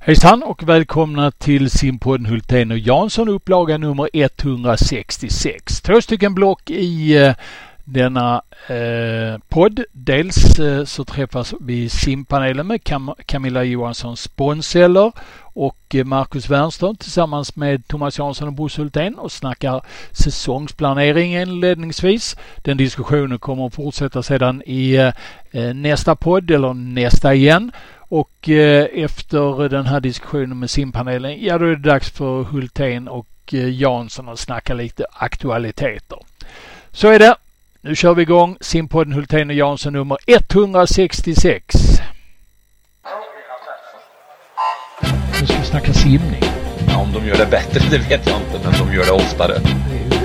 Hejsan och välkomna till simpodden Hultén och Jansson upplaga nummer 166. Två stycken block i eh, denna eh, podd. Dels eh, så träffas vi simpanelen med Cam Camilla Johansson Sponseller och eh, Marcus Wernström tillsammans med Thomas Jansson och Bosse Hultén och snackar säsongsplanering inledningsvis. Den diskussionen kommer att fortsätta sedan i eh, eh nästa podd eller nästa igen. Och eh, efter den här diskussionen med simpanelen, ja då är det dags för Hultén och eh, Jansson att snacka lite aktualiteter. Så är det. Nu kör vi igång simpodden Hultén och Jansson nummer 166. Nu ska vi snacka simning. Ja, om de gör det bättre, det vet jag inte, men de gör det oftare. Det är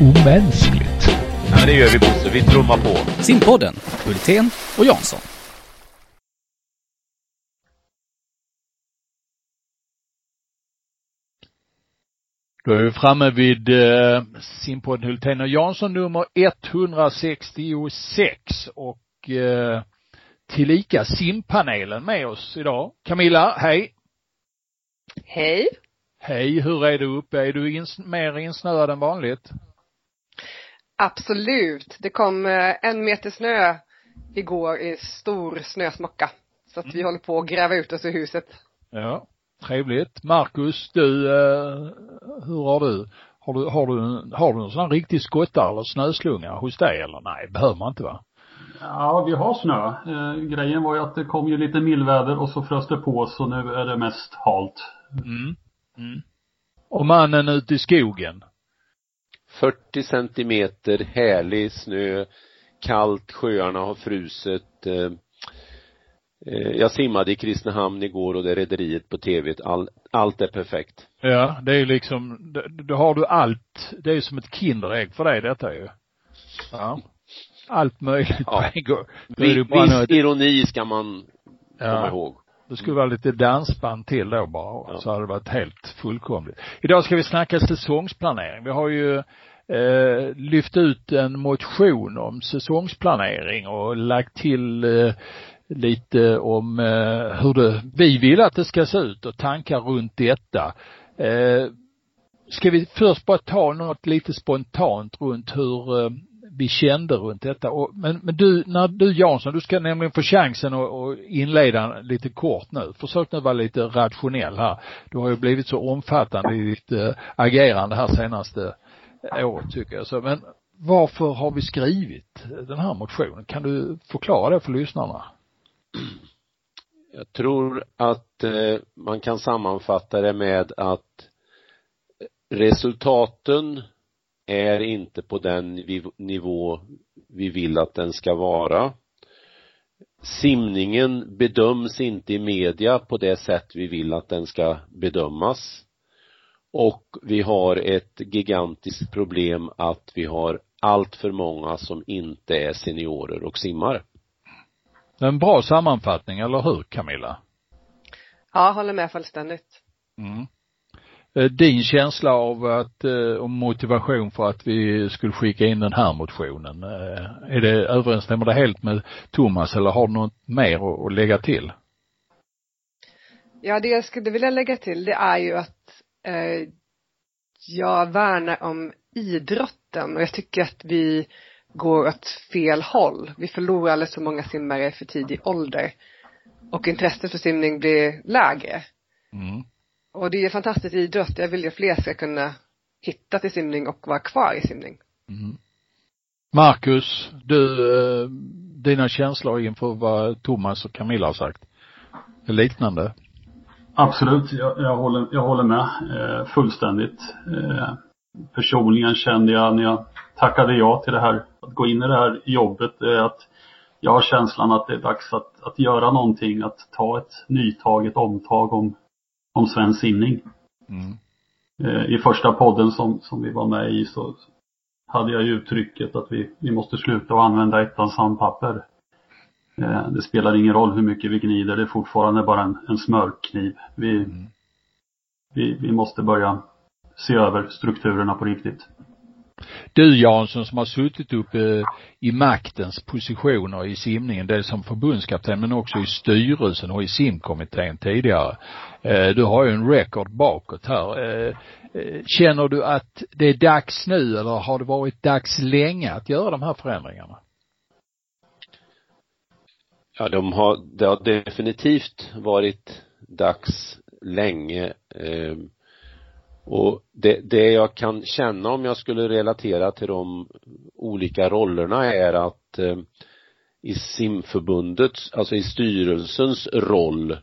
ju omänskligt. Ja, men det gör vi Bosse, vi trummar på. Simpodden, Hultén och Jansson. Då är vi framme vid eh, simpodden Hultén och Jansson nummer 166 och eh, tillika simpanelen med oss idag. Camilla, hej! Hej! Hej, hur är du uppe? Är du ins mer insnöad än vanligt? Absolut. Det kom eh, en meter snö igår i stor snösmocka. Så att vi håller på att gräva ut oss ur huset. Ja, trevligt. Marcus, du, eh, hur har du? Har du, har du, har du en sån här riktig skotta eller snöslunga hos dig eller? Nej, behöver man inte va? Ja, vi har snö. Eh, grejen var ju att det kom ju lite mildväder och så frös det på så nu är det mest halt. Mm. mm. Och mannen ute i skogen? 40 centimeter härlig snö, kallt, sjöarna har frusit. Eh, jag simmade i Kristinehamn igår och det är rederiet på tv. All, allt är perfekt. Ja, det är ju liksom, då har du allt. Det är ju som ett Kinderägg för dig detta ju. Ja. Allt möjligt Ja. på en gång. Viss, ironi ska man komma Ja. ihåg. Det skulle vara lite dansband till då bara, Ja. så hade det varit helt fullkomligt. Idag ska vi snacka säsongsplanering. Vi har ju eh, lyft ut en motion om säsongsplanering och lagt till eh, lite om eh, hur det, vi vill att det ska se ut och tankar runt detta. Eh, ska vi först bara ta något lite spontant runt hur eh, vi kände runt detta. Och, men, men du, när du Jansson, du ska nämligen få chansen att, att inleda lite kort nu. Försök nu vara lite rationell här. Du har ju blivit så omfattande i ditt äh, agerande här senaste året tycker jag. Så, men varför har vi skrivit den här motionen? Kan du förklara det för lyssnarna? Jag tror att eh, man kan sammanfatta det med att resultaten är inte på den nivå vi vill att den ska vara. Simningen bedöms inte i media på det sätt vi vill att den ska bedömas. Och vi har ett gigantiskt problem att vi har allt för många som inte är seniorer och simmar. En bra sammanfattning, eller hur Camilla? Ja, håller med fullständigt. Mm. Eh, Din känsla av att, eh, om motivation för att vi skulle skicka in den här motionen, eh, är det, överensstämmer det helt med Thomas eller har du något mer att, att lägga till? Ja, det jag skulle vilja lägga till det är ju att eh, jag värnar om idrotten och jag tycker att vi går åt fel håll. Vi förlorar alldeles för många simmare i för tidig ålder. Och intresset för simning blir lägre. Mm. Och det är fantastisk idrott. Jag vill ju att fler ska kunna hitta till simning och vara kvar i simning. Mm. Marcus, du, eh, dina känslor inför vad Thomas och Camilla har sagt? Är liknande? Absolut, jag, jag, håller, jag håller med eh, fullständigt. Eh, personligen kände jag när jag tackade ja till det här, att gå in i det här jobbet, eh, att jag har känslan att det är dags att, att göra någonting, att ta ett nytag, ett omtag om, om svensk simning. Mm. Eh, I första podden som, som vi var med i så hade jag ju uttrycket att vi, vi måste sluta att använda ettans sandpapper. Eh, Det spelar ingen roll hur mycket vi gnider, det är fortfarande bara en, en smörkniv. Vi, Mm. vi, vi måste börja se över strukturerna på riktigt. Du Jansson som har suttit uppe eh, i maktens positioner i simningen, dels som förbundskapten men också i styrelsen och i simkommittén tidigare. Eh, du har ju en record bakåt här. Eh, känner du att det är dags nu eller har det varit dags länge att göra de här förändringarna? Ja, de har, det har definitivt varit dags länge. Och det, det jag kan känna om jag skulle relatera till de olika rollerna är att eh, i simförbundets, alltså i styrelsens roll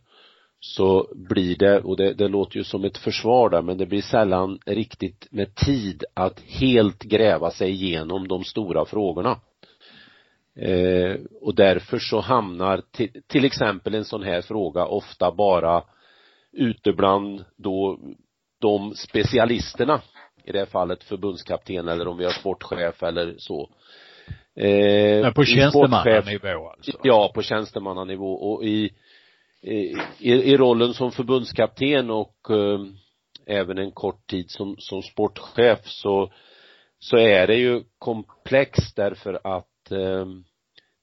så blir det, och det, det låter ju som ett försvar där, men det blir sällan riktigt med tid att helt gräva sig igenom de stora frågorna. Eh, och därför så hamnar till, till exempel en sån här fråga ofta bara ute bland då de specialisterna i det här fallet förbundskapten eller om vi har sportchef eller så. Eh, på tjänstemannanivå alltså? Ja, på tjänstemannanivå och i, i, i rollen som förbundskapten och eh, även en kort tid som, som sportchef så, så är det ju komplext därför att eh,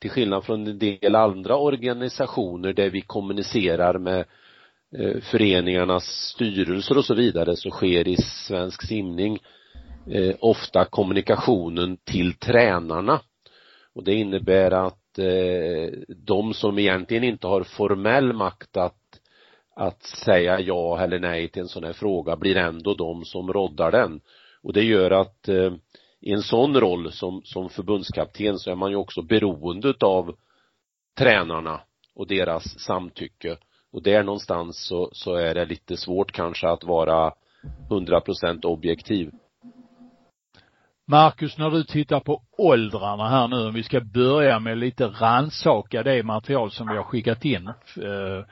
till skillnad från en del andra organisationer där vi kommunicerar med Eh, föreningarnas styrelser och så vidare så sker i svensk simning eh, ofta kommunikationen till tränarna. Och det innebär att eh, de som egentligen inte har formell makt att att säga ja eller nej till en sån här fråga blir ändå de som roddar den. Och det gör att eh, i en sån roll som, som förbundskapten så är man ju också beroende av tränarna och deras samtycke och där någonstans så, så är det lite svårt kanske att vara hundra procent objektiv. Marcus, när du tittar på åldrarna här nu, om vi ska börja med lite ransaka det material som vi har skickat in eh,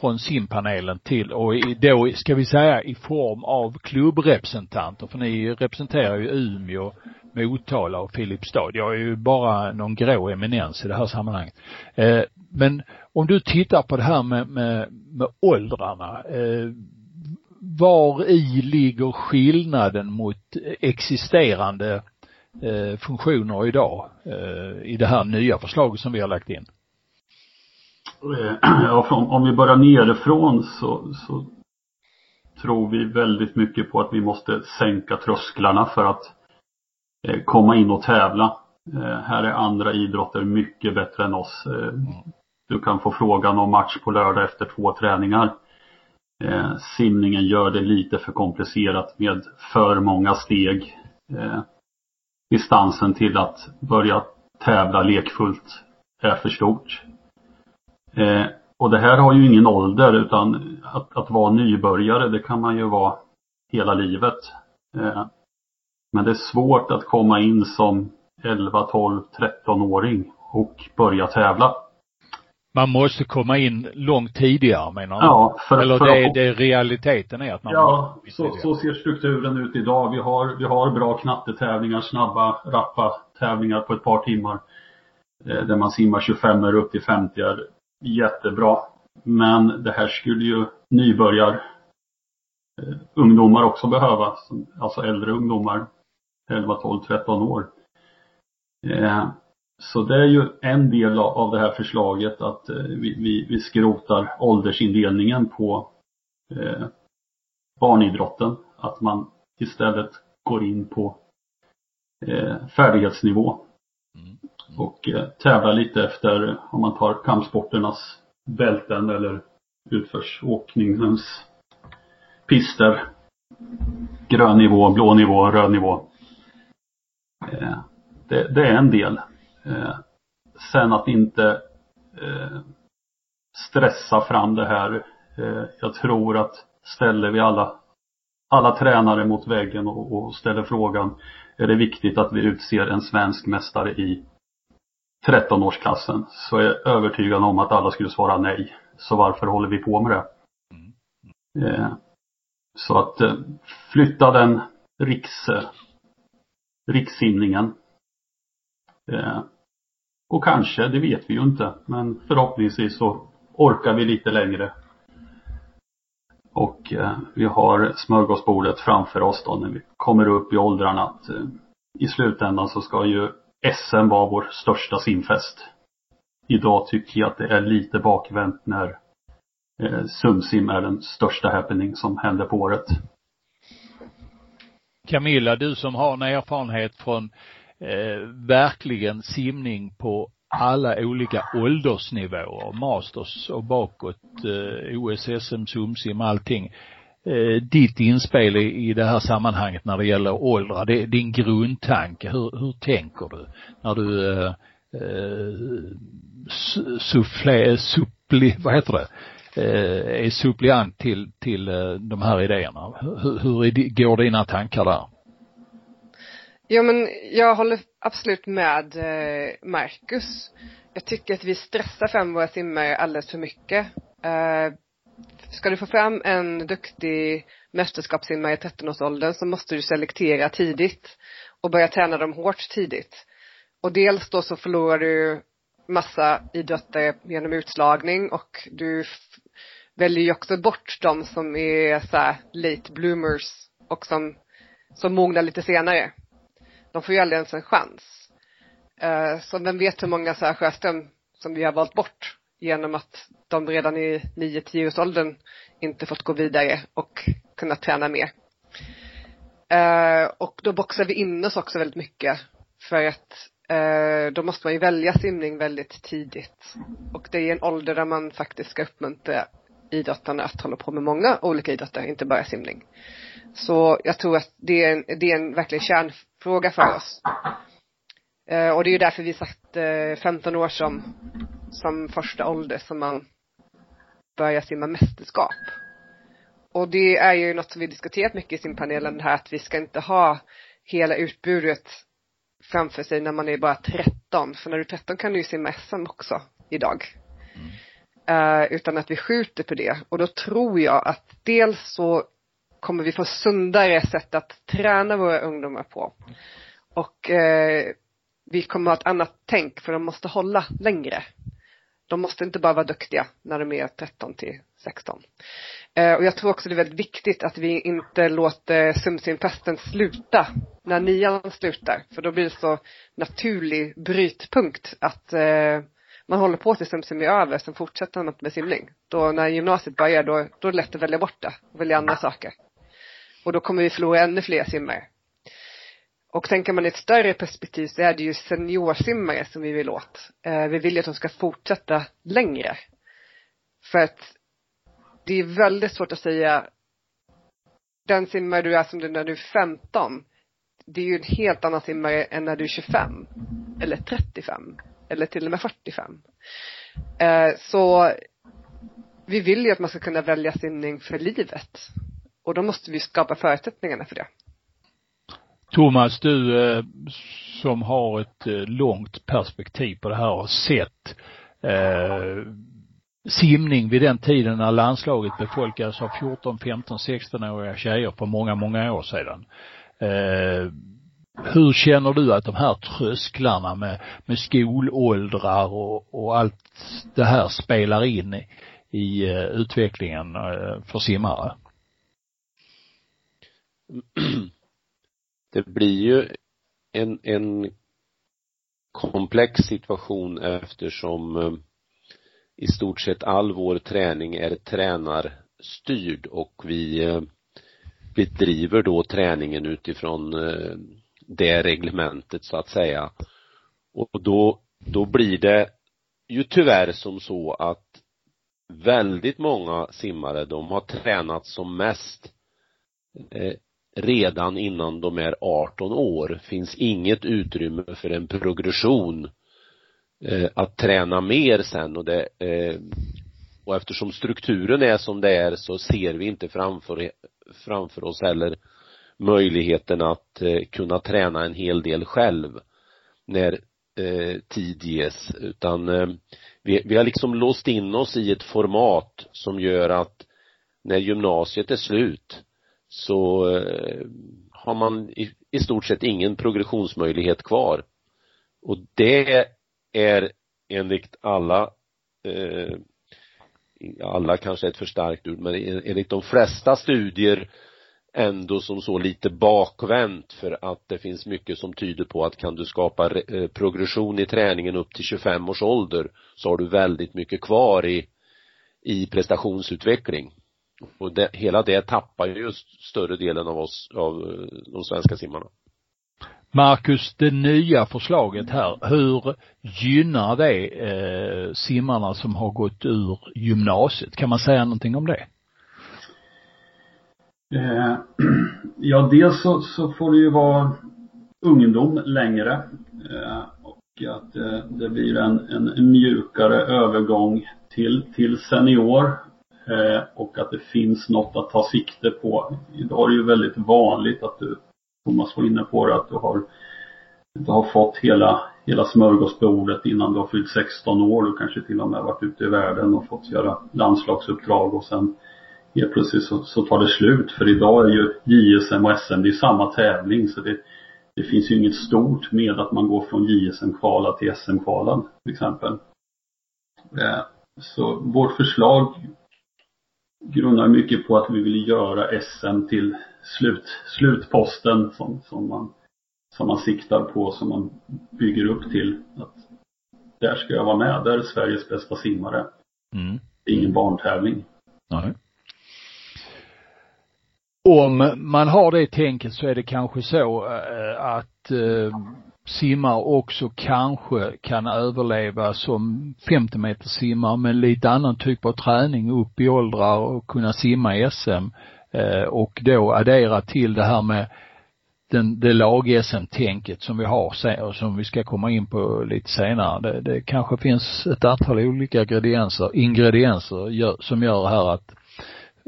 från simpanelen till och då ska vi säga i form av klubbrepresentanter, för ni representerar ju Umeå, Motala och Filipstad. Jag är ju bara någon grå eminens i det här sammanhanget. Eh, men om du tittar på det här med, med, med åldrarna, eh, var i ligger skillnaden mot existerande eh, funktioner idag eh, i det här nya förslaget som vi har lagt in? Eh, ja, om vi börjar nerifrån så, så tror vi väldigt mycket på att vi måste sänka trösklarna för att eh, komma in och tävla. Eh, här är andra idrotter mycket bättre än oss. Du kan få frågan om match på lördag efter två träningar. Eh, simningen gör det lite för komplicerat med för många steg. Eh, distansen till att börja tävla lekfullt är för stort. Eh, och det här har ju ingen ålder utan att, att vara nybörjare det kan man ju vara hela livet. Eh, men det är svårt att komma in som 11, 12, 13-åring och börja tävla man måste komma in långt tidigare menar du? Ja, för, Eller för det, att... det realiteten är att man Ja, så, så ser strukturen ut idag. Vi har, vi har bra knattetävlingar, snabba, rappa tävlingar på ett par timmar. Eh, där man simmar 25 upp till 50 är jättebra. Men det här skulle ju nybörjar eh, ungdomar också behöva. Alltså äldre ungdomar. 11, 12, 13 år. Eh, så det är ju en del av det här förslaget att eh, vi, vi, vi skrotar åldersindelningen på eh, barnidrotten. Att man istället går in på eh, färdighetsnivå. Mm. Och eh, tävlar lite efter, om man tar kampsporternas bälten eller utförsåkningens pister. Grön nivå, blå nivå, röd nivå. Eh, det, det, är en del. Eh, sen att inte eh, stressa fram det här. Eh, jag tror att ställer vi alla, alla tränare mot väggen och, och ställer frågan är det viktigt att vi utser en svensk mästare i 13-årsklassen så är jag övertygad om att alla skulle svara nej. Så varför håller vi på med det? Mm. Eh, så att eh, flytta den riks, eh, rikssimningen eh, och kanske, det vet vi ju inte, men förhoppningsvis så orkar vi lite längre. Och eh, vi har smörgåsbordet framför oss då när vi kommer upp i åldrarna att eh, i slutändan så ska ju SM vara vår största simfest. Idag tycker jag att det är lite bakvänt när eh, Sumsim är den största happening som händer på året. Camilla, du som har en erfarenhet från eh, verkligen simning på alla olika åldersnivåer, masters och bakåt, eh, OS, SM, SumSim, allting. Eh, ditt inspel i, i det här sammanhanget när det gäller åldrar, det, din grundtanke, hur, hur tänker du när du eh, eh, suffle, suppli, vad heter det, eh, är suppleant till, till eh, de här idéerna. Hur, hur går dina tankar där? Ja men jag håller absolut med eh, Marcus. Jag tycker att vi stressar fram våra simmare alldeles för mycket. Eh, ska du få fram en duktig mästerskapssimmare i 13-årsåldern så måste du selektera tidigt och börja träna dem hårt tidigt. Och dels då så förlorar du massa idrottare genom utslagning och du väljer ju också bort de som är så late bloomers och som, som mognar lite senare. De får ju aldrig ens en chans. Eh, så vem vet hur många så här Sjöström som vi har valt bort genom att de redan i 9-10 års åldern inte fått gå vidare och kunnat träna mer. Eh, och då boxar vi in oss också väldigt mycket för att eh, då måste man ju välja simning väldigt tidigt. Och det är en ålder där man faktiskt ska uppmuntra idrottarna att hålla på med många olika idrotter, inte bara simning. Så jag tror att det är en, det är en verkligen kärnfråga för oss. Eh, och det är ju därför vi satt eh, 15 år som som första ålder som man börjar simma mästerskap. Och det är ju något som vi diskuterat mycket i simpanelen här att vi ska inte ha hela utbudet framför sig när man är bara 13. För när du är 13 kan du ju simma SM också idag. Mm. Eh, utan att vi skjuter på det. Och då tror jag att dels så kommer vi få sundare sätt att träna våra ungdomar på. Och eh, vi kommer ha ett annat tänk för de måste hålla längre. De måste inte bara vara duktiga när de är 13 till 16. Eh, och jag tror också det är väldigt viktigt att vi inte låter sumsimfesten sluta när nian slutar. För då blir det så naturlig brytpunkt att eh, man håller på tills SumSim är över, sen fortsätter man med simning. Då när gymnasiet börjar, då, då är det lätt att välja bort det och välja andra saker. Och då kommer vi förlora ännu fler simmare. Och tänker man i ett större perspektiv så är det ju seniorsimmare som vi vill åt. Eh, vi vill ju att de ska fortsätta längre. För att det är väldigt svårt att säga den simmare du är som du när du är 15 det är ju en helt annan simmare än när du är 25 eller 35 eller till och med 45. Eh, så vi vill ju att man ska kunna välja simning för livet. Och då måste vi skapa förutsättningarna för det. Thomas, du eh, som har ett eh, långt perspektiv på det här och sett eh, simning vid den tiden när landslaget befolkades av 14, 15, 16-åriga tjejer för många, många år sedan. Eh, hur känner du att de här trösklarna med, med skolåldrar och, och allt det här spelar in i, i eh, utvecklingen eh, för simmare? det blir ju en, en komplex situation eftersom eh, i stort sett all vår träning är tränarstyrd och vi bedriver då träningen utifrån det reglementet så att säga. Och då, då blir det ju tyvärr som så att väldigt många simmare, de har tränat som mest eh, redan innan de är 18 år. Finns inget utrymme för en progression eh, att träna mer sen och det eh, och eftersom strukturen är som det är så ser vi inte framför, framför oss heller möjligheten att eh, kunna träna en hel del själv när eh, tid ges utan eh, vi, vi har liksom låst in oss i ett format som gör att när gymnasiet är slut så har man i, i stort sett ingen progressionsmöjlighet kvar. Och det är enligt alla alla kanske är ett för starkt ord, men enligt de flesta studier ändå som så lite bakvänt för att det finns mycket som tyder på att kan du skapa eh, progression i träningen upp till 25 års ålder så har du väldigt mycket kvar i i prestationsutveckling. Och det, hela det tappar ju större delen av oss, av eh, de svenska simmarna. Marcus, det nya förslaget här, hur gynnar det eh, simmarna som har gått ur gymnasiet? Kan man säga någonting om det? Eh, ja, dels så, så, får det ju vara ungdom längre eh, och att eh, det blir en, en mjukare övergång till, till senior eh, och att det finns något att ta sikte på. Idag är det ju väldigt vanligt att du, Thomas var inne på det, att du har, du har fått hela, hela smörgåsbordet innan du har fyllt 16 år. Du kanske till och med varit ute i världen och fått göra landslagsuppdrag och sen helt plötsligt så, så tar det slut. För idag är ju JSM och SM, det är samma tävling så det, det finns ju inget stort med att man går från JSM-kvala till SM-kvalan till exempel. Eh, så vårt förslag grundar mycket på att vi vill göra SM till slut, slutposten som, som, man, som man siktar på, som man bygger upp till. Att där ska jag vara med, där är Sveriges bästa simmare. Mm. Det är ingen barntävling. Nej om man har det tänket så är det kanske så eh, att eh, simmar också kanske kan överleva som 50 meter simmar med lite annan typ av träning upp i åldrar och kunna simma SM eh, och då addera till det här med den, det lag-SM-tänket som vi har och som vi ska komma in på lite senare. Det, det kanske finns ett antal olika ingredienser, ingredienser gör, som gör här att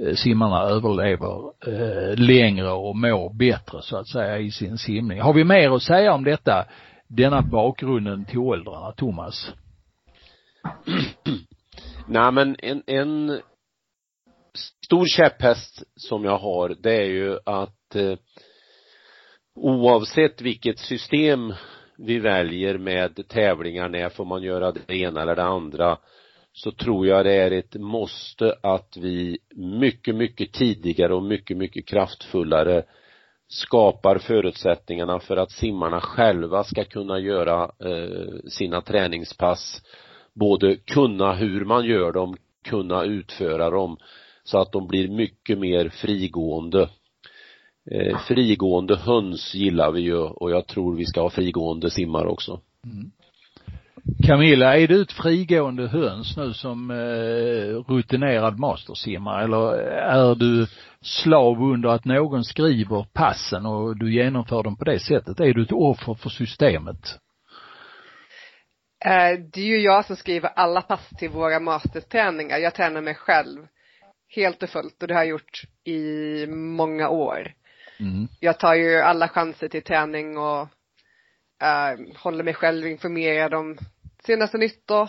Eh, simmarna överlever eh, längre och mår bättre så att säga i sin simning. Har vi mer att säga om detta, denna bakgrunden till åldrarna, Thomas? Nej men en, en stor käpphäst som jag har det är ju att eh, oavsett vilket system vi väljer med tävlingar, när får man göra det ena eller det andra så tror jag det är ett måste att vi mycket, mycket tidigare och mycket, mycket kraftfullare skapar förutsättningarna för att simmarna själva ska kunna göra eh, sina träningspass både kunna hur man gör dem, kunna utföra dem så att de blir mycket mer frigående. Eh, frigående höns gillar vi ju och jag tror vi ska ha frigående simmar också. Mm. Camilla, är du ett frigående höns nu som eh, rutinerad mastersimmare eller är du slav under att någon skriver passen och du genomför dem på det sättet? Är du ett offer för systemet? Eh, det är ju jag som skriver alla pass till våra masterträningar. Jag tränar mig själv helt och fullt och det har jag gjort i många år. Mm. Jag tar ju alla chanser till träning och uh, håller mig själv informerad om senaste nytt och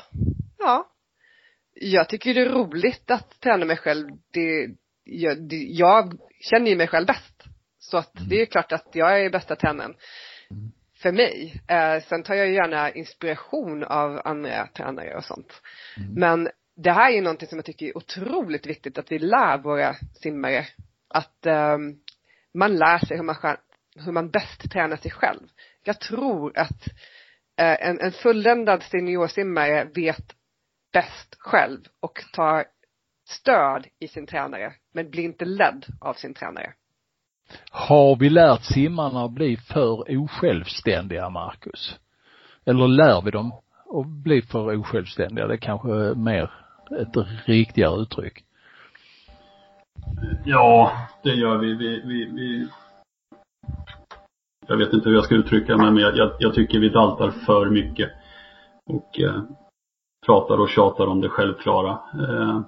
ja. Jag tycker det är roligt att träna mig själv. Det, jag, det, jag känner ju mig själv bäst. Så att mm. det är klart att jag är bästa tränaren. Mm. För mig. Eh, sen tar jag gärna inspiration av andra tränare och sånt. Mm. Men det här är någonting som jag tycker är otroligt viktigt att vi lär våra simmare. Att eh, man lär sig hur man, hur man bäst tränar sig själv. Jag tror att en, en fulländad seniorsimmare vet bäst själv och tar stöd i sin tränare, men blir inte ledd av sin tränare. Har vi lärt simmarna att bli för osjälvständiga, Marcus? Eller lär vi dem att bli för osjälvständiga? Det är kanske är mer ett riktigare uttryck. Ja, det gör vi. Vi, vi, vi jag vet inte hur jag ska uttrycka mig, men jag, jag, jag tycker vi daltar för mycket. Och eh, pratar och tjatar om det självklara. Eh,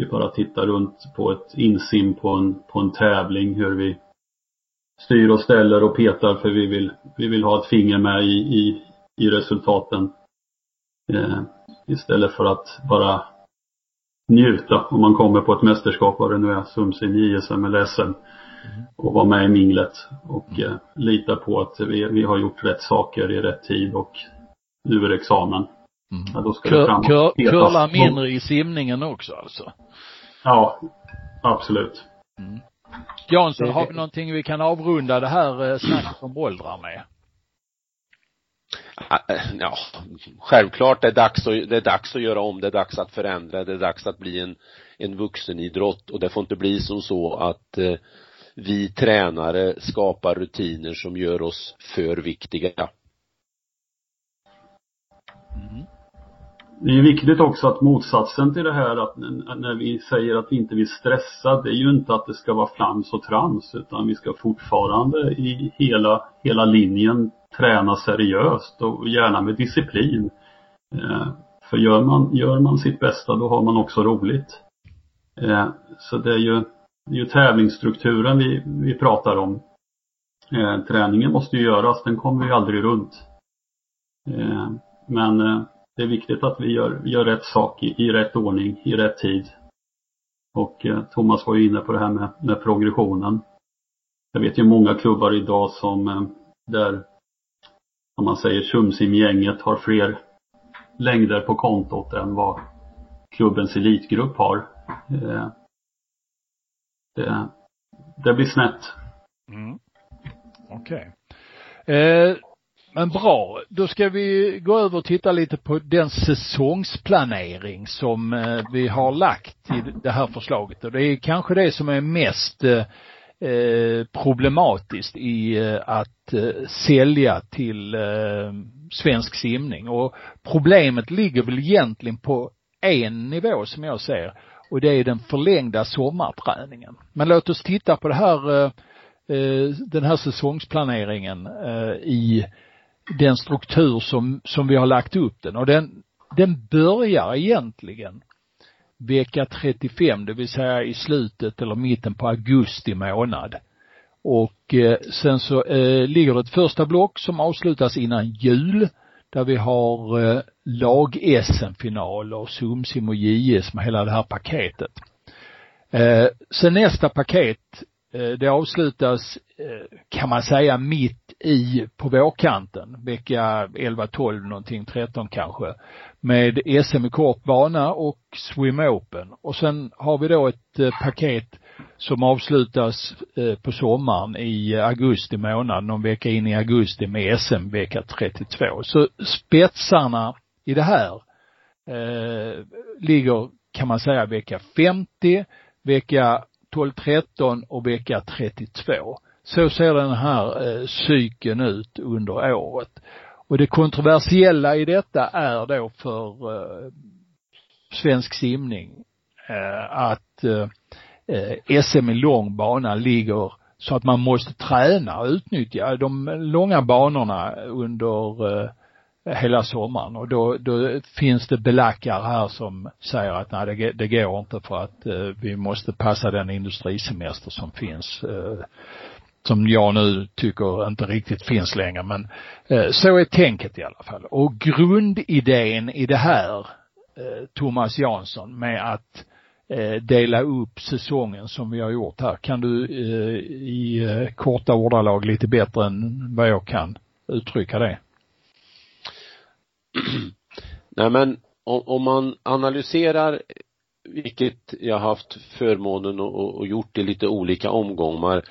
är bara att titta runt på ett insim på en, på en tävling, hur vi styr och ställer och petar för vi vill, vi vill ha ett finger med i, i, i resultaten. Eh, istället för att bara njuta om man kommer på ett mästerskap, vad det nu är, SUMSIM, JSM eller SM och vara med i minglet och eh, lita på att vi, vi har gjort rätt saker i rätt tid och nu är det examen. Mm. Ja, då ska Kör, kör, curla mindre i simningen också alltså? Ja, absolut. Mm. Jansson, har vi någonting vi kan avrunda det här eh, snacket om åldrar med? Ja, självklart det är dags att, det är dags att göra om, det är dags att förändra, det är dags att bli en, en vuxenidrott och det får inte bli som så att eh, vi tränare skapar rutiner som gör oss för viktiga. Mm. Det är viktigt också att motsatsen till det här att när vi säger att vi inte vill stressa, det är ju inte att det ska vara flams och trams utan vi ska fortfarande i hela, hela linjen träna seriöst och gärna med disciplin. Eh, för gör man, gör man sitt bästa då har man också roligt. Eh, så det är ju, det är ju tävlingsstrukturen vi, vi pratar om. Eh, träningen måste ju göras, den kommer vi aldrig runt. Men det är viktigt att vi gör, gör rätt sak i, i rätt ordning, i rätt tid. Och Thomas var ju inne på det här med, med progressionen. Jag vet ju många klubbar idag som där om man säger Tjumsim-gänget har fler längder på kontot än vad klubbens elitgrupp har. Eh, det, det blir snett. Mm. Okej. Okay. Eh, men bra, då ska vi gå över och titta lite på den säsongsplanering som eh, vi har lagt i det här förslaget och det är kanske det som är mest Eh, Eh, problematiskt i eh, att eh, sälja till svensk simning och problemet ligger väl egentligen på en nivå som jag ser och det är den förlängda sommarträningen. Men låt oss titta på det här, den här säsongsplaneringen i den struktur som, som vi har lagt upp den och den, den börjar egentligen vecka 35, det vill säga i slutet eller mitten på augusti månad. Och eh, sen så eh, ligger det ett första block som avslutas innan jul där vi har eh, lag-SM-finaler, SumSim och JS med hela det här paketet. Eh, sen nästa paket, Eh, det avslutas eh, kan man säga mitt i på vårkanten, vecka 11, 12 någonting, 13 kanske, med SM i kortbana och Swim Open. Och sen har vi då ett eh, paket som avslutas på sommaren i augusti månad, någon vecka in i augusti med SM vecka 32. Så spetsarna i det här eh, ligger, kan man säga, vecka 50, vecka 12, 13 och vecka 32. Så ser den här eh, cykeln ut under året. Och det kontroversiella i detta är då för eh, svensk simning eh, att eh, eh SM i lång bana ligger så att man måste träna och utnyttja de långa banorna under eh, hela sommaren och då, då finns det belackare här som säger att nej det, det går inte för att eh, vi måste passa den industrisemester som finns. Eh, som jag nu tycker inte riktigt finns längre men eh, så är tänket i alla fall. Och grundidén i det här, eh, Thomas Jansson, med att eh, dela upp säsongen som vi har gjort här. Kan du eh, i eh, korta ordalag lite bättre än vad jag kan uttrycka det? Nej men om, om man analyserar vilket jag haft förmånen och, och gjort i lite olika omgångar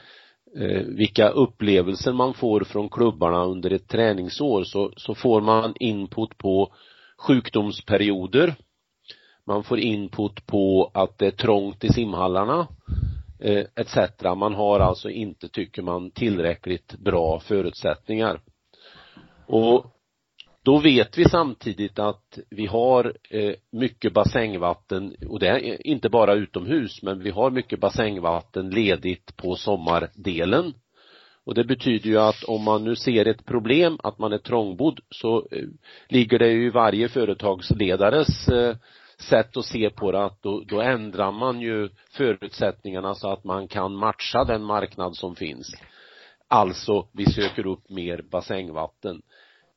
eh, vilka upplevelser man får från klubbarna under ett träningsår så, så får man input på sjukdomsperioder man får input på att det är trångt i simhallarna eh, etc. Man har alltså inte, tycker man, tillräckligt bra förutsättningar. Och då vet vi samtidigt att vi har eh, mycket bassängvatten och det är inte bara utomhus men vi har mycket bassängvatten ledigt på sommardelen. Och det betyder ju att om man nu ser ett problem att man är trångbodd så eh, ligger det ju i varje företagsledares eh, sätt att se på det att då, då ändrar man ju förutsättningarna så att man kan matcha den marknad som finns. Alltså, vi söker upp mer bassängvatten.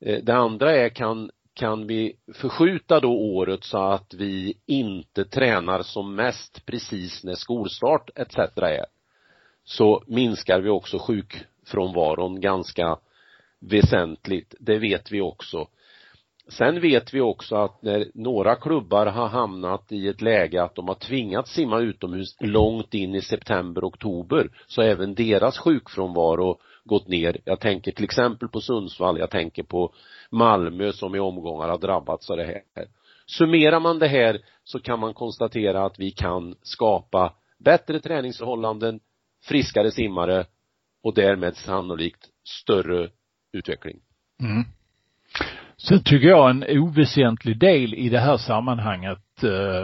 Eh, det andra är kan, kan vi förskjuta då året så att vi inte tränar som mest precis när skolstart etc. är så minskar vi också sjukfrånvaron ganska väsentligt. Det vet vi också. Sen vet vi också att när några klubbar har hamnat i ett läge att de har tvingats simma utomhus långt in i september, oktober så har även deras sjukfrånvaro gått ner. Jag tänker till exempel på Sundsvall, jag tänker på Malmö som i omgångar har drabbats av det här. Summerar man det här så kan man konstatera att vi kan skapa bättre träningsförhållanden, friskare simmare och därmed sannolikt större utveckling. Mm. Sen tycker jag en oväsentlig del i det här sammanhanget eh,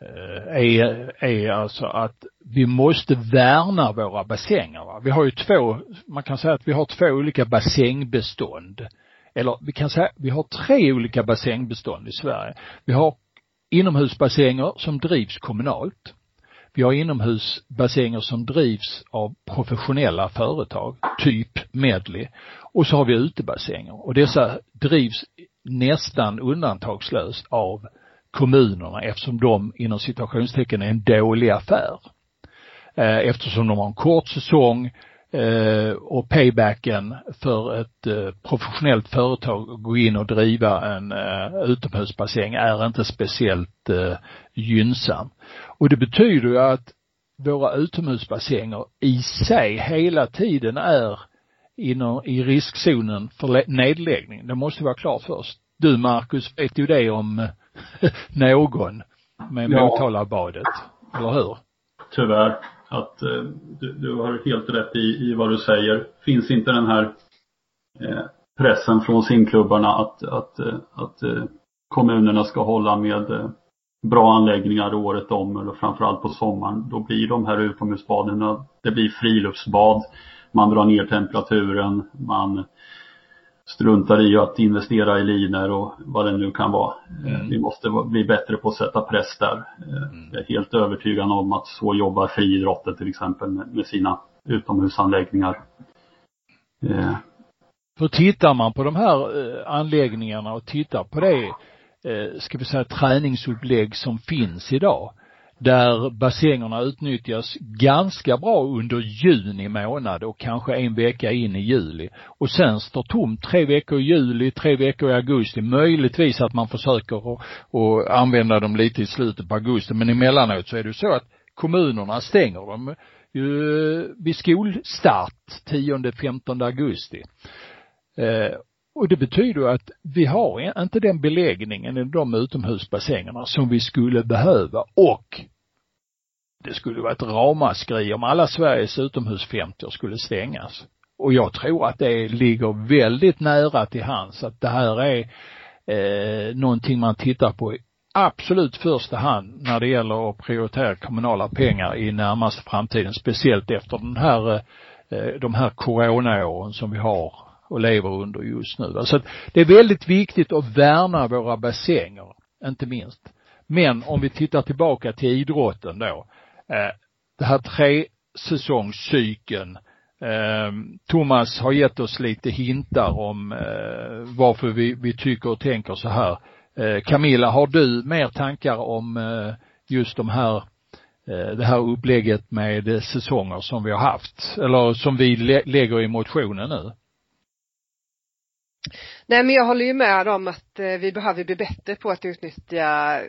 eh, är, är alltså att vi måste värna våra bassänger. Va? Vi har ju två, man kan säga att vi har två olika bassängbestånd. Eller vi kan säga, vi har tre olika bassängbestånd i Sverige. Vi har inomhusbassänger som drivs kommunalt. Vi har inomhusbassänger som drivs av professionella företag, typ Medley. Och så har vi utebassänger och dessa drivs nästan undantagslöst av kommunerna eftersom de inom situationstecken är en dålig affär. Eh, eftersom de har en kort säsong och paybacken för ett eh, professionellt företag att gå in och driva en utomhusbassäng är inte speciellt gynnsam. Och det betyder ju att våra utomhusbassänger i sig hela tiden är inom, i riskzonen för nedläggning. Det måste vara klart först. Du Marcus vet ju det om någon med ja. Motalabadet, eller hur? Tyvärr. Att eh, du, du, har helt rätt i, i vad du säger. Finns inte den här eh, pressen från simklubbarna att, att, eh, att eh, kommunerna ska hålla med eh, bra anläggningar året om eller framförallt på sommaren. Då blir de här utomhusbaden, det blir friluftsbad. Man drar ner temperaturen, man struntar i att investera i linor och vad det nu kan vara. Mm. Vi måste bli bättre på att sätta press där. Mm. Jag är helt övertygad om att så jobbar friidrotten till exempel med sina utomhusanläggningar. Eh. För tittar man på de här eh, anläggningarna och tittar på det, eh, ska vi säga träningsupplägg som finns idag, där bassängerna utnyttjas ganska bra under juni månad och kanske en vecka in i juli. Och sen står tomt tre veckor i juli, tre veckor i augusti. Möjligtvis att man försöker att, använda dem lite i slutet på augusti, men emellanåt så är det så att kommunerna stänger dem ju vid skolstart 10-15 augusti. Eh, och det betyder att vi har inte den beläggningen i de utomhusbassängerna som vi skulle behöva och det skulle vara ett ramaskri om alla Sveriges utomhus 50 skulle stängas. Och jag tror att det ligger väldigt nära till hands att det här är eh, någonting man tittar på i absolut första hand när det gäller att prioritera kommunala pengar i närmaste framtiden, speciellt efter den här, eh, de här coronaåren som vi har och lever under just nu. Alltså det är väldigt viktigt att värna våra bassänger, inte minst. Men om vi tittar tillbaka till idrotten då, Eh, det här tre säsongscykeln. Ehm, Thomas har gett oss lite hintar om eh, varför vi, vi tycker och tänker så här. Eh, Camilla, har du mer tankar om just de här det här upplägget med säsonger som vi har haft, eller som vi lägger i motionen nu? Nej men jag håller ju med om att vi behöver bli bättre på att utnyttja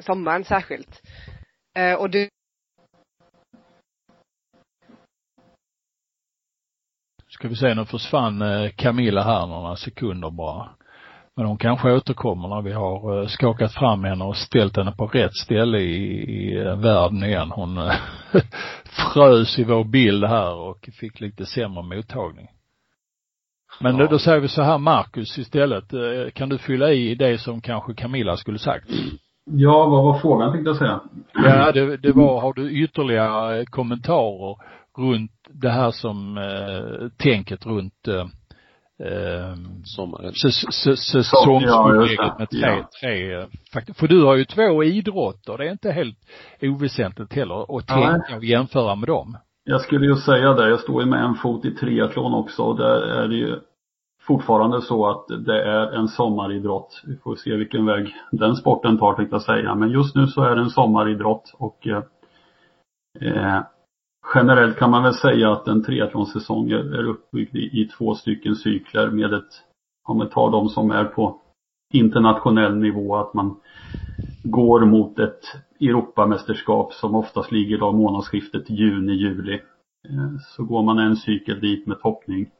sommaren särskilt. Och det Ska vi se, nu försvann eh, Camilla här några sekunder bara. Men hon kanske återkommer när vi har eh, skakat fram henne och ställt henne på rätt ställe i, i eh, världen igen. Hon frös i vår bild här och fick lite sämre mottagning. Men ja. då säger vi så här, Marcus istället, kan du fylla i det som kanske Camilla skulle sagt? Ja, vad var frågan tänkte jag säga? Ja, det, det var, har du ytterligare kommentarer runt det här som eh, tänket runt eh, eh Sommaren. Säsongsupplägget med tre, ja. tre eh, faktorer. För du har ju två idrotter, det är inte helt oväsentligt heller att tänka och jämföra med dem. Jag skulle ju säga det, jag står ju med en fot i triathlon också och där är det ju fortfarande så att det är en sommaridrott. Vi får se vilken väg den sporten tar tänkte jag säga. Men just nu så är det en sommaridrott och eh, eh generellt kan man väl säga att en triathlonsäsong är uppbyggd i, i två stycken cykler med ett, om man tar de som är på internationell nivå att man går mot ett Europamästerskap som oftast ligger då månadsskiftet juni-juli. Eh, så går man en cykel dit med toppning.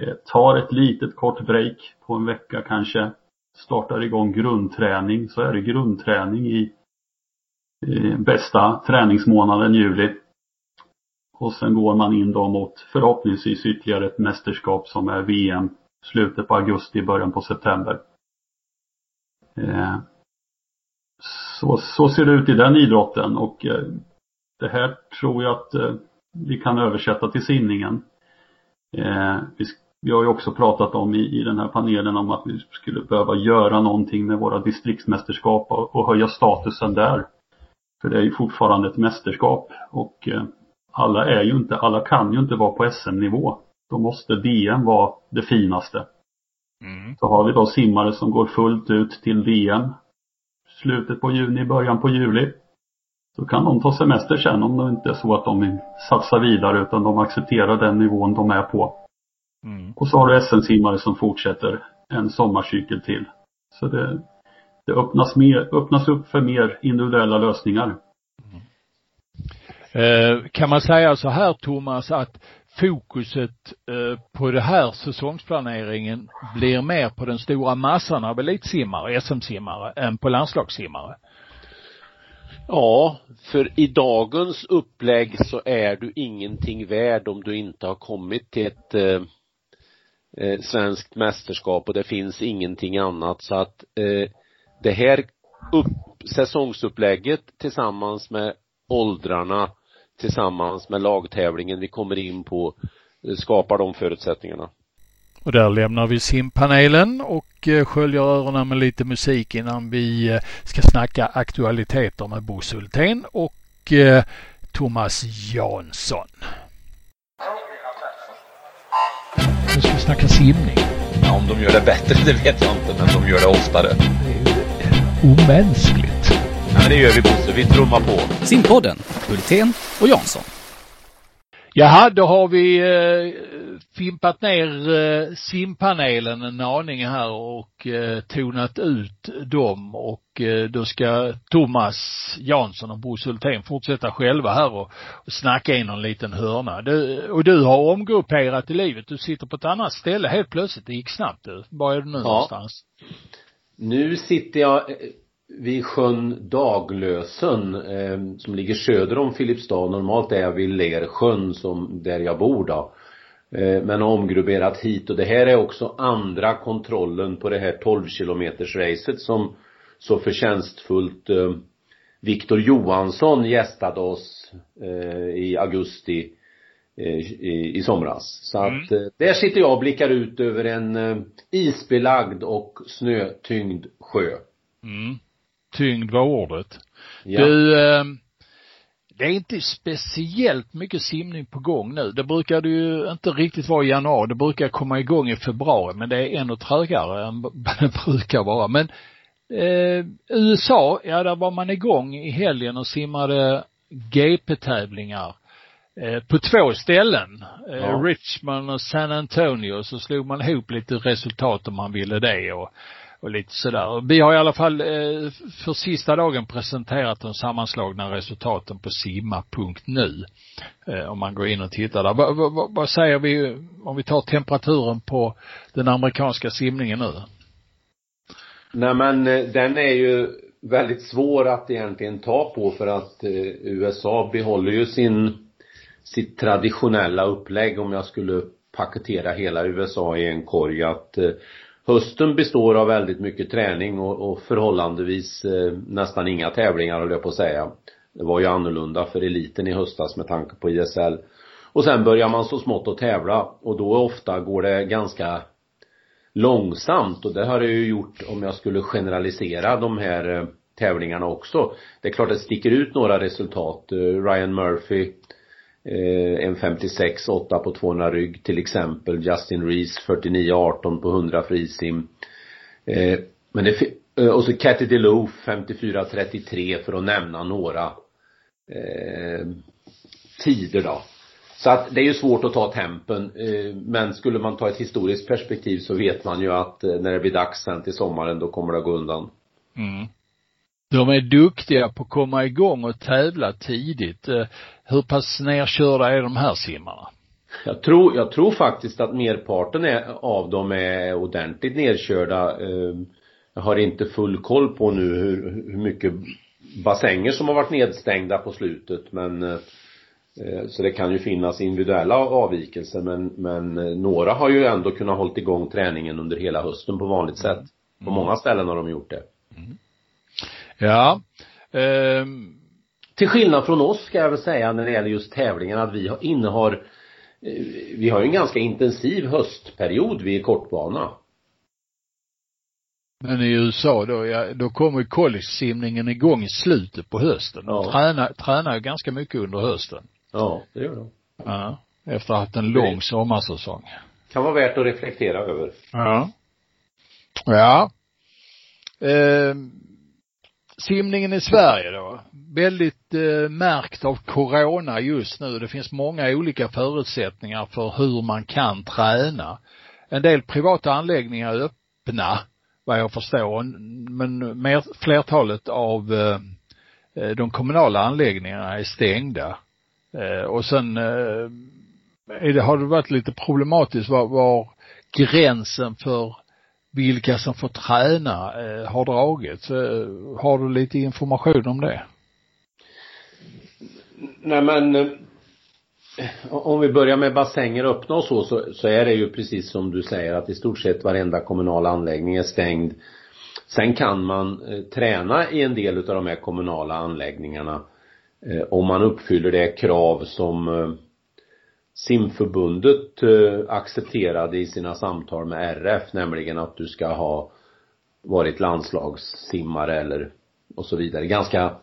Eh, tar ett litet kort break på en vecka kanske. Startar igång grundträning så är det grundträning i bästa träningsmånaden juli. Och sen går man in då mot förhoppningsvis ytterligare ett mästerskap som är VM slutet på augusti, början på september. Eh, så, så ser det ut i den idrotten och eh, det här tror jag att eh, vi kan översätta till simningen. Vi, har ju också pratat om i, den här panelen om att vi skulle behöva göra någonting med våra distriktsmästerskap och höja statusen där. För det är ju fortfarande ett mästerskap och alla är ju inte, alla kan ju inte vara på SM-nivå. Då måste DM vara det finaste. Mm. Så har vi då simmare som går fullt ut till VM slutet på juni, början på juli. Så kan de ta semester sen om det inte är så att de vill satsa vidare utan de accepterar den nivån de är på. Mm. Och så har du SM-simmare som fortsätter en sommarcykel till. Så det, det öppnas, mer, öppnas upp för mer individuella lösningar. Eh, kan man säga så här Thomas att fokuset eh, på det här säsongsplaneringen blir mer på den stora massan av elitsimmare, SM-simmare, än på landslagssimmare? Ja, för i dagens upplägg så är du ingenting värd om du inte har kommit till ett eh, eh, svenskt mästerskap och det finns ingenting annat så att eh, det här upp, säsongsupplägget tillsammans med åldrarna tillsammans med lagtävlingen vi kommer in på eh, skapar de förutsättningarna. Och där lämnar vi simpanelen och eh, sköljer öronen med lite musik innan vi eh, ska snacka aktualiteter med Bosse Hultén och Thomas Jansson. Nu ska vi snacka simning. Ja, om de gör det bättre, det vet jag inte, men de gör det oftare. Det är ju omänskligt. Men det gör vi Bosse, vi trummar på. Simpodden, Hultén och Jansson. Jaha, då har vi eh, fimpat ner eh, simpanelen en aning här och eh, tonat ut dem och eh, då ska Thomas Jansson och Bosse Hultén fortsätta själva här och, och snacka i någon liten hörna. Du, och du har omgrupperat i livet. Du sitter på ett annat ställe helt plötsligt. Det gick snabbt du. Var är du nu ja. någonstans? Nu sitter jag vid sjön Daglösen eh, som ligger söder om Filipstad. Normalt är jag vid Lersjön som där jag bor då. Eh, men har omgrupperat hit och det här är också andra kontrollen på det här 12 kilometers racet som så förtjänstfullt eh, Viktor Johansson gästade oss eh, i augusti eh, i, i somras. Så mm. att eh, där sitter jag och blickar ut över en eh, isbelagd och snötyngd sjö. Mm tyngd var ordet. Ja. Du, eh, det är inte speciellt mycket simning på gång nu. Det brukar det ju inte riktigt vara i januari. Det brukar komma igång i februari, men det är ännu trögare än det brukar vara. Men eh, USA, ja där var man igång i helgen och simmade GP-tävlingar eh, på två ställen. Eh, ja. Richmond och San Antonio så slog man ihop lite resultat om man ville det och och lite sådär. Vi har i alla fall eh, för sista dagen presenterat de sammanslagna resultaten på simma.nu. Eh, om man går in och tittar där. Vad, vad, vad säger vi om vi tar temperaturen på den amerikanska simningen nu? Nej men eh, den är ju väldigt svår att egentligen ta på för att USA behåller ju sin sitt traditionella upplägg om jag skulle paketera hela USA i en korg att hösten består av väldigt mycket träning och, och förhållandevis eh, nästan inga tävlingar höll jag på att säga. Det var ju annorlunda för eliten i höstas med tanke på ISL. Och sen börjar man så smått att tävla och då ofta går det ganska långsamt och det har det ju gjort om jag skulle generalisera de här eh, tävlingarna också. Det är klart att det sticker ut några resultat. Eh, Ryan Murphy eh, en 56 8 på 200 rygg till exempel. Justin Rees 49 18 på 100 frisim. Eh, men det eh, och så Cathy DeLoof 54 33 för att nämna några eh, tider då. Så att det är ju svårt att ta tempen eh, men skulle man ta ett historiskt perspektiv så vet man ju att eh, när det blir dags sen till sommaren då kommer det att gå undan. Mm. De är duktiga på att komma igång och tävla tidigt. Eh, hur pass nerkörda är de här simmarna? Jag tror, jag tror faktiskt att merparten är, av dem är ordentligt nerkörda. Jag har inte full koll på nu hur, hur mycket bassänger som har varit nedstängda på slutet men Eh, så det kan ju finnas individuella avvikelser men, men eh, några har ju ändå kunnat hålla igång träningen under hela hösten på vanligt sätt. På mm. många ställen har de gjort det. Mm. Ja. Um. Till skillnad från oss ska jag väl säga när det gäller just tävlingen att vi innehar eh, vi har ju en ganska intensiv höstperiod vid kortbana. Men i USA då, ja, då kommer collegesimningen igång i slutet på hösten. De ja. tränar, tränar ju ganska mycket under hösten. Ja, det gör de. Ja. Efter att ha haft en lång sommarsäsong. Kan vara värt att reflektera över. Ja. Ja. Eh, simningen i Sverige då. Väldigt eh, märkt av corona just nu. Det finns många olika förutsättningar för hur man kan träna. En del privata anläggningar är öppna, vad jag förstår, men mer, flertalet av eh, eh, de kommunala anläggningarna är stängda. Eh, och sen eh, är det, har det varit lite problematiskt var, var gränsen för vilka som får träna eh, har dragits. Eh, har du lite information om det? Nej men eh, om vi börjar med bassänger öppna och så, så, så är det ju precis som du säger att i stort sett varenda kommunal anläggning är stängd. Sen kan man eh, träna i en del av de här kommunala anläggningarna Eh, om man uppfyller det krav som eh, simförbundet eh, accepterade i sina samtal med RF, nämligen att du ska ha varit landslagssimmare eller och så vidare. Ganska,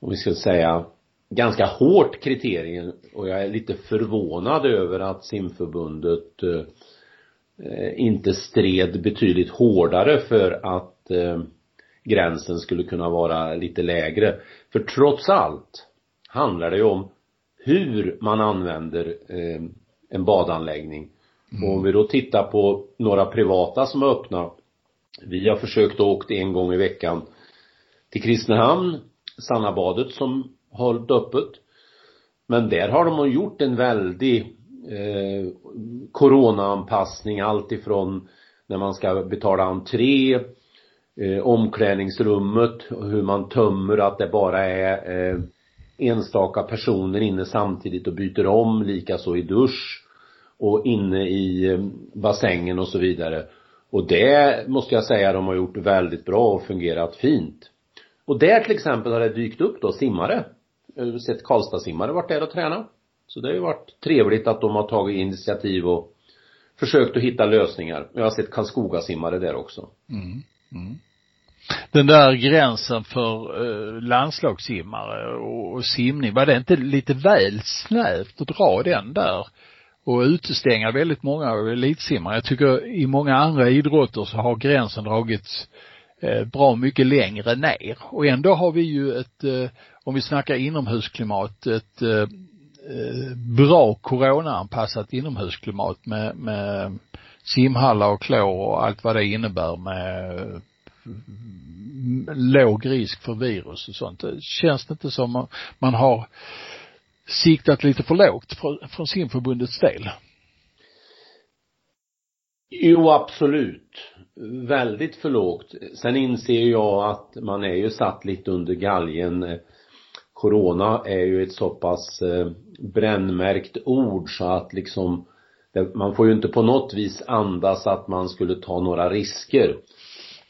om vi ska säga, ganska hårt kriterium och jag är lite förvånad över att simförbundet eh, inte stred betydligt hårdare för att eh, gränsen skulle kunna vara lite lägre. För trots allt handlar det ju om hur man använder eh, en badanläggning. Mm. Och om vi då tittar på några privata som är öppna. Vi har försökt åkt en gång i veckan till Kristinehamn, Sannabadet som hållit öppet. Men där har de gjort en väldig eh, coronaanpassning alltifrån när man ska betala entré eh, omklädningsrummet, hur man tömmer, att det bara är eh, enstaka personer inne samtidigt och byter om, likaså i dusch och inne i eh, bassängen och så vidare. Och det måste jag säga de har gjort väldigt bra och fungerat fint. Och där till exempel har det dykt upp då simmare. Jag har sett Karlstad-simmare varit där och tränat. Så det har ju varit trevligt att de har tagit initiativ och försökt att hitta lösningar. Jag har sett Karlskoga-simmare där också. Mm. Mm den där gränsen för eh, landslagssimmare och, och simning, var det inte lite väl snävt att dra den där? och utestänga väldigt många elitsimmare. Jag tycker i många andra idrotter så har gränsen dragits eh, bra mycket längre ner och ändå har vi ju ett, eh, om vi snackar inomhusklimat, ett eh, eh bra coronaanpassat inomhusklimat med, med simhallar och klor och allt vad det innebär med låg risk för virus och sånt. Det känns det inte som man har siktat lite för lågt från simförbundets del? Jo, absolut. Väldigt för lågt. Sen inser jag att man är ju satt lite under galgen. Corona är ju ett så pass eh, brännmärkt ord så att liksom man får ju inte på något vis andas att man skulle ta några risker.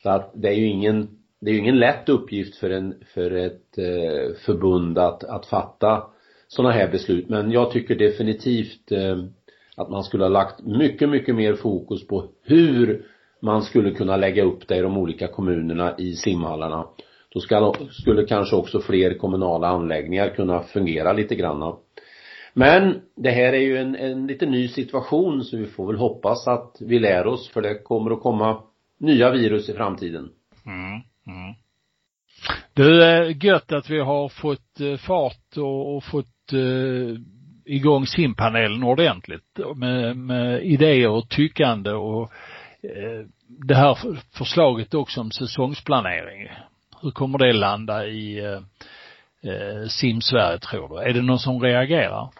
Så att det är ju ingen, det är ju ingen lätt uppgift för en, för ett eh, förbund att, att fatta sådana här beslut. Men jag tycker definitivt eh, att man skulle ha lagt mycket, mycket mer fokus på hur man skulle kunna lägga upp det i de olika kommunerna i simhallarna. Då ska, skulle kanske också fler kommunala anläggningar kunna fungera lite grann Men det här är ju en, en lite ny situation så vi får väl hoppas att vi lär oss för det kommer att komma nya virus i framtiden. Mm, mm. Du, är gött att vi har fått eh, fart och, och fått eh, igång simpanelen ordentligt med, med idéer och tyckande och eh, det här förslaget också om säsongsplanering. Hur kommer det landa i eh, eh, Sim-Sverige tror du? Är det någon som reagerar?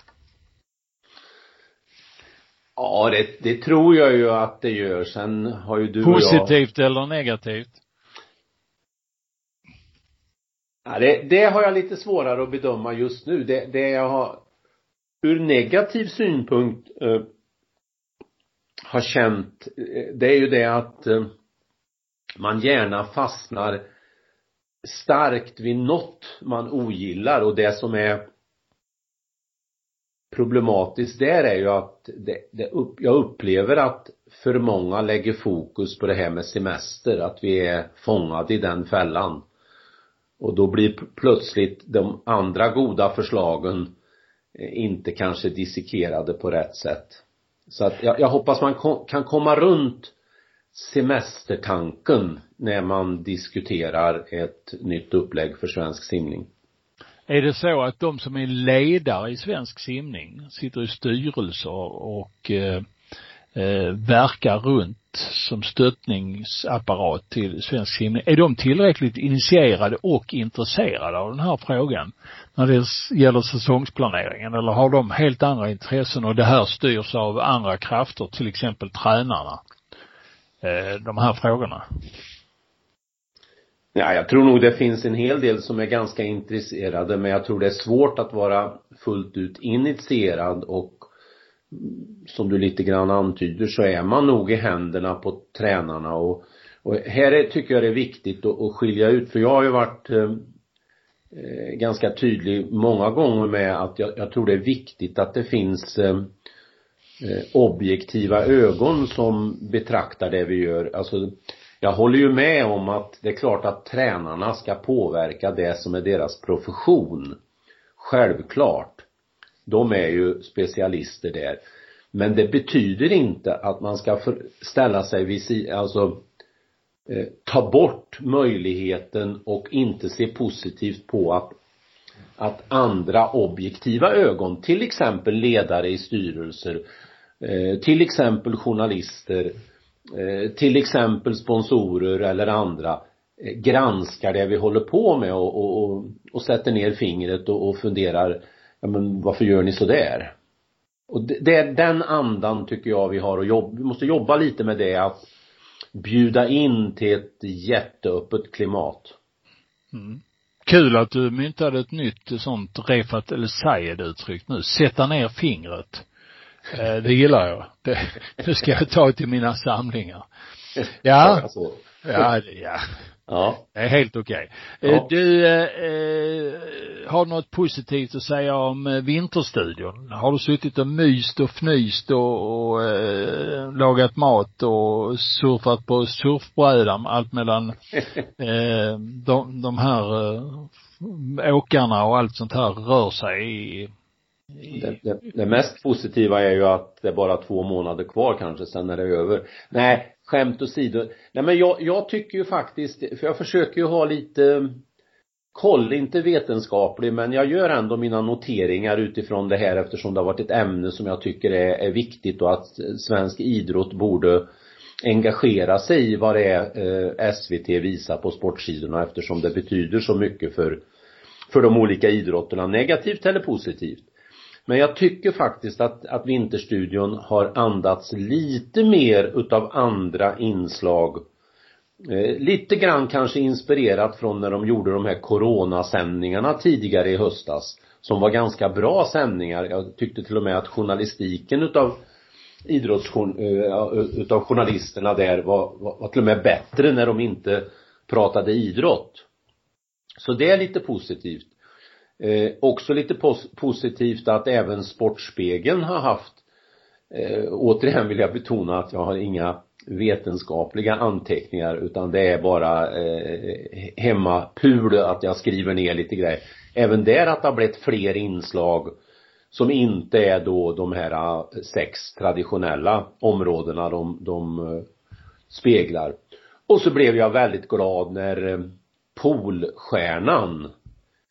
Ja, det, det tror jag ju att det gör. Sen har ju du Positivt och jag... eller negativt? Ja, det, det har jag lite svårare att bedöma just nu. Det, det jag har ur negativ synpunkt eh, har känt, eh, det är ju det att eh, man gärna fastnar starkt vid något man ogillar och det som är problematiskt där är ju att det, det upp, jag upplever att för många lägger fokus på det här med semester, att vi är fångade i den fällan. Och då blir plötsligt de andra goda förslagen eh, inte kanske dissekerade på rätt sätt. Så att jag, jag hoppas man kom, kan komma runt semestertanken när man diskuterar ett nytt upplägg för svensk simning. Är det så att de som är ledare i svensk simning sitter i styrelser och eh, eh, verkar runt som stöttningsapparat till svensk simning, är de tillräckligt initierade och intresserade av den här frågan när det gäller säsongsplaneringen? Eller har de helt andra intressen och det här styrs av andra krafter, till exempel tränarna, eh, de här frågorna? Ja, jag tror nog det finns en hel del som är ganska intresserade men jag tror det är svårt att vara fullt ut initierad och mm, som du lite grann antyder så är man nog i händerna på tränarna och, och här är, tycker jag det är viktigt att, att skilja ut för jag har ju varit eh, eh ganska tydlig många gånger med att jag, jag, tror det är viktigt att det finns eh, eh objektiva ögon som betraktar det vi gör. Alltså jag håller ju med om att det är klart att tränarna ska påverka det som är deras profession. Självklart. De är ju specialister där. Men det betyder inte att man ska ställa sig vid alltså eh, ta bort möjligheten och inte se positivt på att att andra objektiva ögon, till exempel ledare i styrelser, eh, till exempel journalister, Eh, Eh, till exempel sponsorer eller andra eh, granskar det vi håller på med och, och, och, och sätter ner fingret och, och funderar, ja men varför gör ni så där? Och det, det är den andan tycker jag vi har att jobba, vi måste jobba lite med det att bjuda in till ett jätteöppet klimat. Mm. Kul att du myntade ett nytt sånt Refat El Sayed uttryck nu, sätta ner fingret. Eh, det gillar jag. Det, det ska jag ta till mina samlingar. Ja. Ja, ja. Ja. Det är helt okej. Okay. Ja. Du, eh, har något positivt att säga om eh, Vinterstudion? Har du suttit och myst och fnyst och, och eh, lagat mat och surfat på surfbrädan, allt mellan eh, de, de här eh, åkarna och allt sånt här rör sig i det, det, det, mest positiva är ju att det är bara två månader kvar kanske, sen är det över. Nej, skämt åsido. Nej men jag, jag tycker ju faktiskt, för jag försöker ju ha lite koll, inte vetenskaplig, men jag gör ändå mina noteringar utifrån det här eftersom det har varit ett ämne som jag tycker är, är viktigt och att svensk idrott borde engagera sig i vad det är eh, SVT visar på sportsidorna eftersom det betyder så mycket för för de olika idrotterna, negativt eller positivt. Men jag tycker faktiskt att, att Vinterstudion har andats lite mer utav andra inslag. Eh, lite grann kanske inspirerat från när de gjorde de här coronasändningarna tidigare i höstas. Som var ganska bra sändningar. Jag tyckte till och med att journalistiken utav idrotts, eh, utav journalisterna där var, var, var till och med bättre när de inte pratade idrott. Så det är lite positivt. Eh, också lite pos positivt att även Sportspegeln har haft eh, återigen vill jag betona att jag har inga vetenskapliga anteckningar utan det är bara eh, hemmapul att jag skriver ner lite grejer. Även där att det har blivit fler inslag som inte är då de här eh, sex traditionella områdena de, de eh, speglar. Och så blev jag väldigt glad när eh, Polstjärnan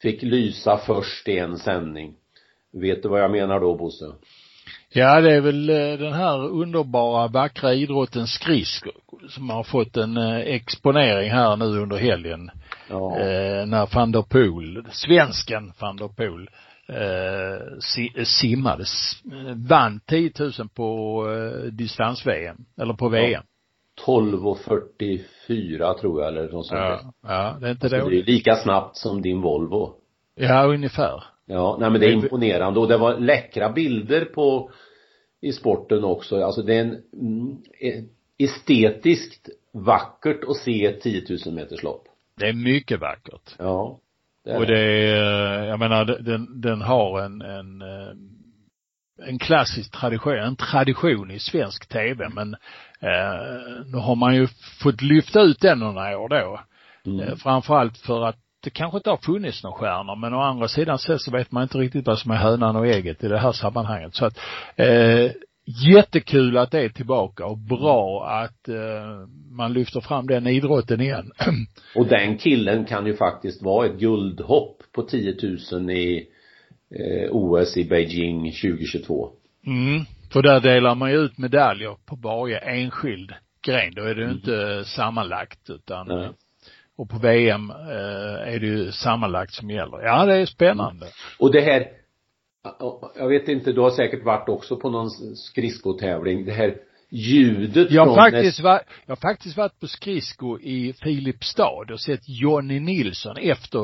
fick lysa först i en sändning. Vet du vad jag menar då Bosse? Ja, det är väl eh, den här underbara, vackra idrotten skridskor som har fått en eh, exponering här nu under helgen. Ja. Eh, när van der Poel, svensken van der Poel, eh, si, simmade, eh, vann 10 000 på eh, distans-VM, eller på VM. 12.44 tror jag eller något sånt. Ja, ja, det är inte Så det är lika snabbt som din Volvo. Ja, ungefär. Ja, nej men det är imponerande och det var läckra bilder på i sporten också. Alltså det är en mm, estetiskt vackert att se ett 10 000 meters lopp. Det är mycket vackert. Ja. Det är Och det är, eh, jag menar, den, den har en, en, eh, en klassisk tradition, en tradition i svensk tv, men eh, nu har man ju fått lyfta ut den några år då. Mm. Eh, framförallt för att det kanske inte har funnits några stjärnor, men å andra sidan så så vet man inte riktigt vad som är hönan och ägget i det här sammanhanget. Så att, eh, jättekul att det är tillbaka och bra att eh, man lyfter fram den idrotten igen. Och den killen kan ju faktiskt vara ett guldhopp på 10 000 i eh, OS i Beijing 2022. Mm. För där delar man ju ut medaljer på varje enskild gren. Då är det ju Mm. inte sammanlagt utan Nej. och på VM eh, är det ju sammanlagt som gäller. Ja, det är spännande. Och det här, jag vet inte, du har säkert varit också på någon skridskotävling. Det här ljudet Jag från har faktiskt varit, jag har faktiskt varit på skridsko i Filipstad och sett Jonny Nilsson efter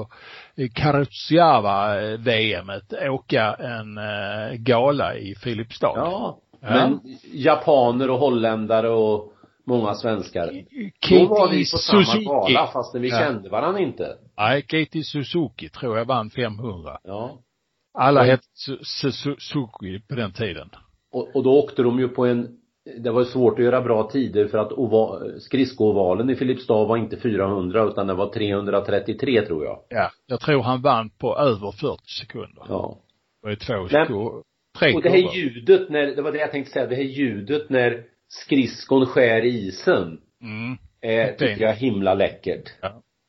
eh, Karutsiava-VMet åka en eh, gala i Filipstad. Ja. Ja. Men japaner och holländare och många svenskar. Då Katie var vi på samma Suzuki. gala fastän vi Ja. kände varandra inte. Nej, Katie Suzuki tror jag vann 500. Ja. Alla hette Su- Su- Suzuki på den tiden. Och, och då åkte de ju på en det var svårt att göra bra tider för att ova, skridskoovalen i Filipstad var inte 400 utan det var 333 tror jag. Ja. Jag tror han vann på över 40 sekunder. Ja. Det var två Men- skor, tre Och det här ljudet när, det var det jag tänkte säga, det här ljudet när skridskon skär isen Mm. är, Det- tycker jag är himla läckert.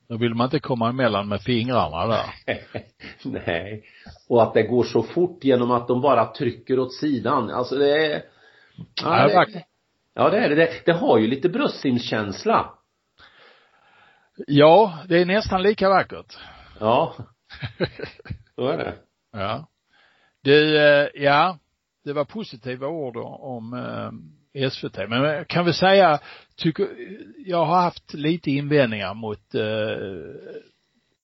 Då vill man inte komma emellan med fingrarna där. Nej. Och att det går så fort genom att de bara trycker åt sidan. Alltså det är Ja, det, ja det är det. det. Det har ju lite bröstsimskänsla. Ja, det är nästan lika vackert. Ja. Så är det. Ja. Du, eh, ja, det var positiva ord om eh, SVT. Men jag kan väl säga, tycker, jag har haft lite invändningar mot, eh,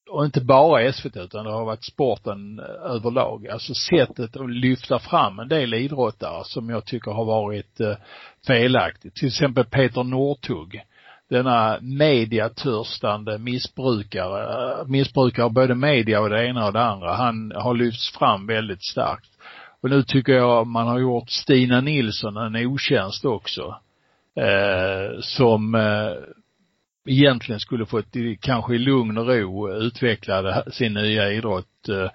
och inte bara SVT utan det har varit sporten eh, överlag. Alltså sättet att lyfta fram en del idrottare som jag tycker har varit eh, felaktigt. Till exempel Peter Northug denna mediatörstande missbrukare, eh, missbrukare av både media och det ena och det andra. Han har lyfts fram väldigt starkt. Och nu tycker jag man har gjort Stina Nilsson en otjänst också. Eh, som eh, egentligen skulle fått kanske i lugn och ro eh, utveckla sin nya idrott eh,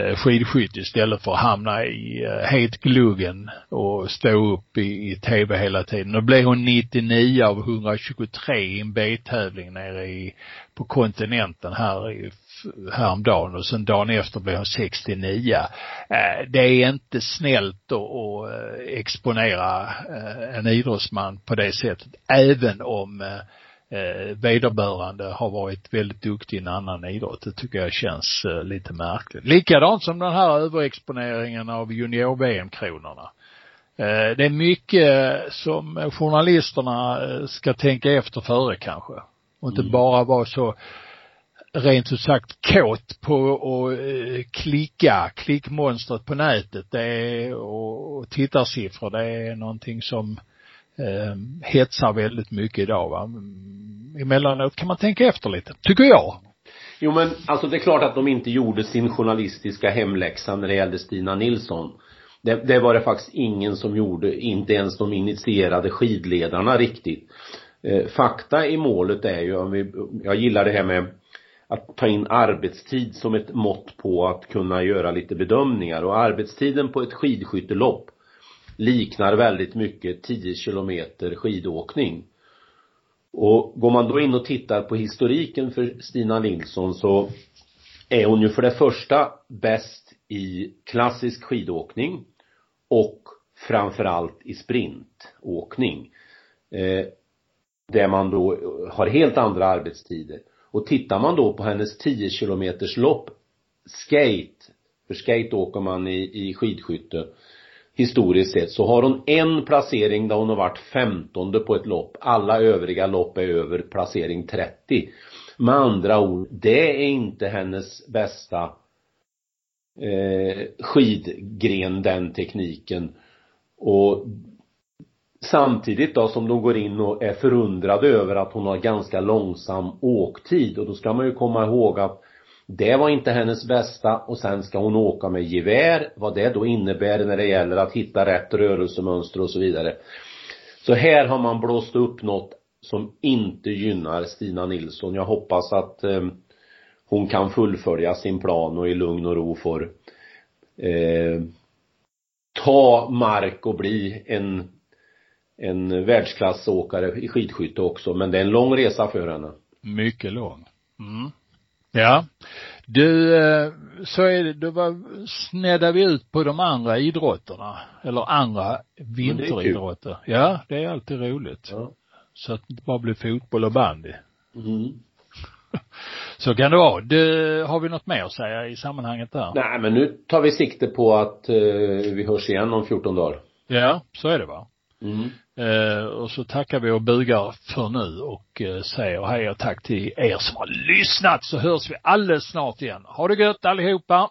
eh, skidskytte istället för att hamna i hetgluggen het gluggen och stå upp i, i tv hela tiden. Då blev hon 99 av 123 i en B-tävling nere i, på kontinenten här i, häromdagen och sen dagen efter blev hon 69. Eh, det är inte snällt att, att exponera en idrottsman på det sättet, även om eh, vederbörande har varit väldigt duktig i en annan idrott. Det tycker jag känns eh, lite märkligt. Likadant som den här överexponeringen av junior-VM-kronorna. Eh, det är mycket som journalisterna eh, ska tänka efter före kanske. Och inte Mm. bara vara så rent ut sagt kåt på att eh, klicka, klickmonstret på nätet. Det är, och, och tittarsiffror, det är någonting som eh, hetsar väldigt mycket idag va. Emellanåt kan man tänka efter lite, tycker jag. Jo men alltså det är klart att de inte gjorde sin journalistiska hemläxa när det gällde Stina Nilsson. Det, det var det faktiskt ingen som gjorde, inte ens de initierade skidledarna riktigt. Eh, fakta i målet är ju, om vi, jag gillar det här med att ta in arbetstid som ett mått på att kunna göra lite bedömningar och arbetstiden på ett skidskyttelopp liknar väldigt mycket 10 kilometer skidåkning. Och går man då in och tittar på historiken för Stina Nilsson så är hon ju för det första bäst i klassisk skidåkning och framförallt i sprintåkning. Eh, där man då har helt andra arbetstider. Och tittar man då på hennes 10 kilometers lopp, skate, för skate åker man i, i skidskytte, historiskt sett, så har hon en placering där hon har varit femtonde på ett lopp. Alla övriga lopp är över placering 30. Med andra ord, det är inte hennes bästa eh, skidgren, den tekniken. Och samtidigt då som de går in och är förundrade över att hon har ganska långsam åktid och då ska man ju komma ihåg att det var inte hennes bästa och sen ska hon åka med gevär, vad det då innebär när det gäller att hitta rätt rörelsemönster och så vidare. Så här har man blåst upp något som inte gynnar Stina Nilsson. Jag hoppas att eh, hon kan fullfölja sin plan och i lugn och ro får eh, ta mark och bli en en världsklassåkare i skidskytte också, men det är en lång resa för henne. Mycket lång. Mm. Ja. Du, eh, så är det, då var, sneddar vi ut på de andra idrotterna, eller andra vinteridrotter. Ja, det är alltid roligt. Ja. Så att det inte bara blir fotboll och bandy. Mm. Så kan det vara. Det, har vi något mer att säga i sammanhanget där? Nej, men nu tar vi sikte på att eh, vi hörs igen om 14 dagar. Ja, så är det va. Mm. Eh, och så tackar vi och bugar för nu och eh, säger hej och tack till er som har lyssnat så hörs vi alldeles snart igen. Ha det gött allihopa!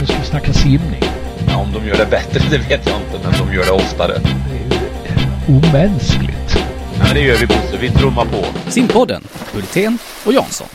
Nu ska vi snacka simning. Ja, om de gör det bättre, det vet jag inte, men de gör det oftare. Det är omänskligt. Ja, det gör vi Bosse. Vi trummar på. Simpodden, Hultén och Jansson.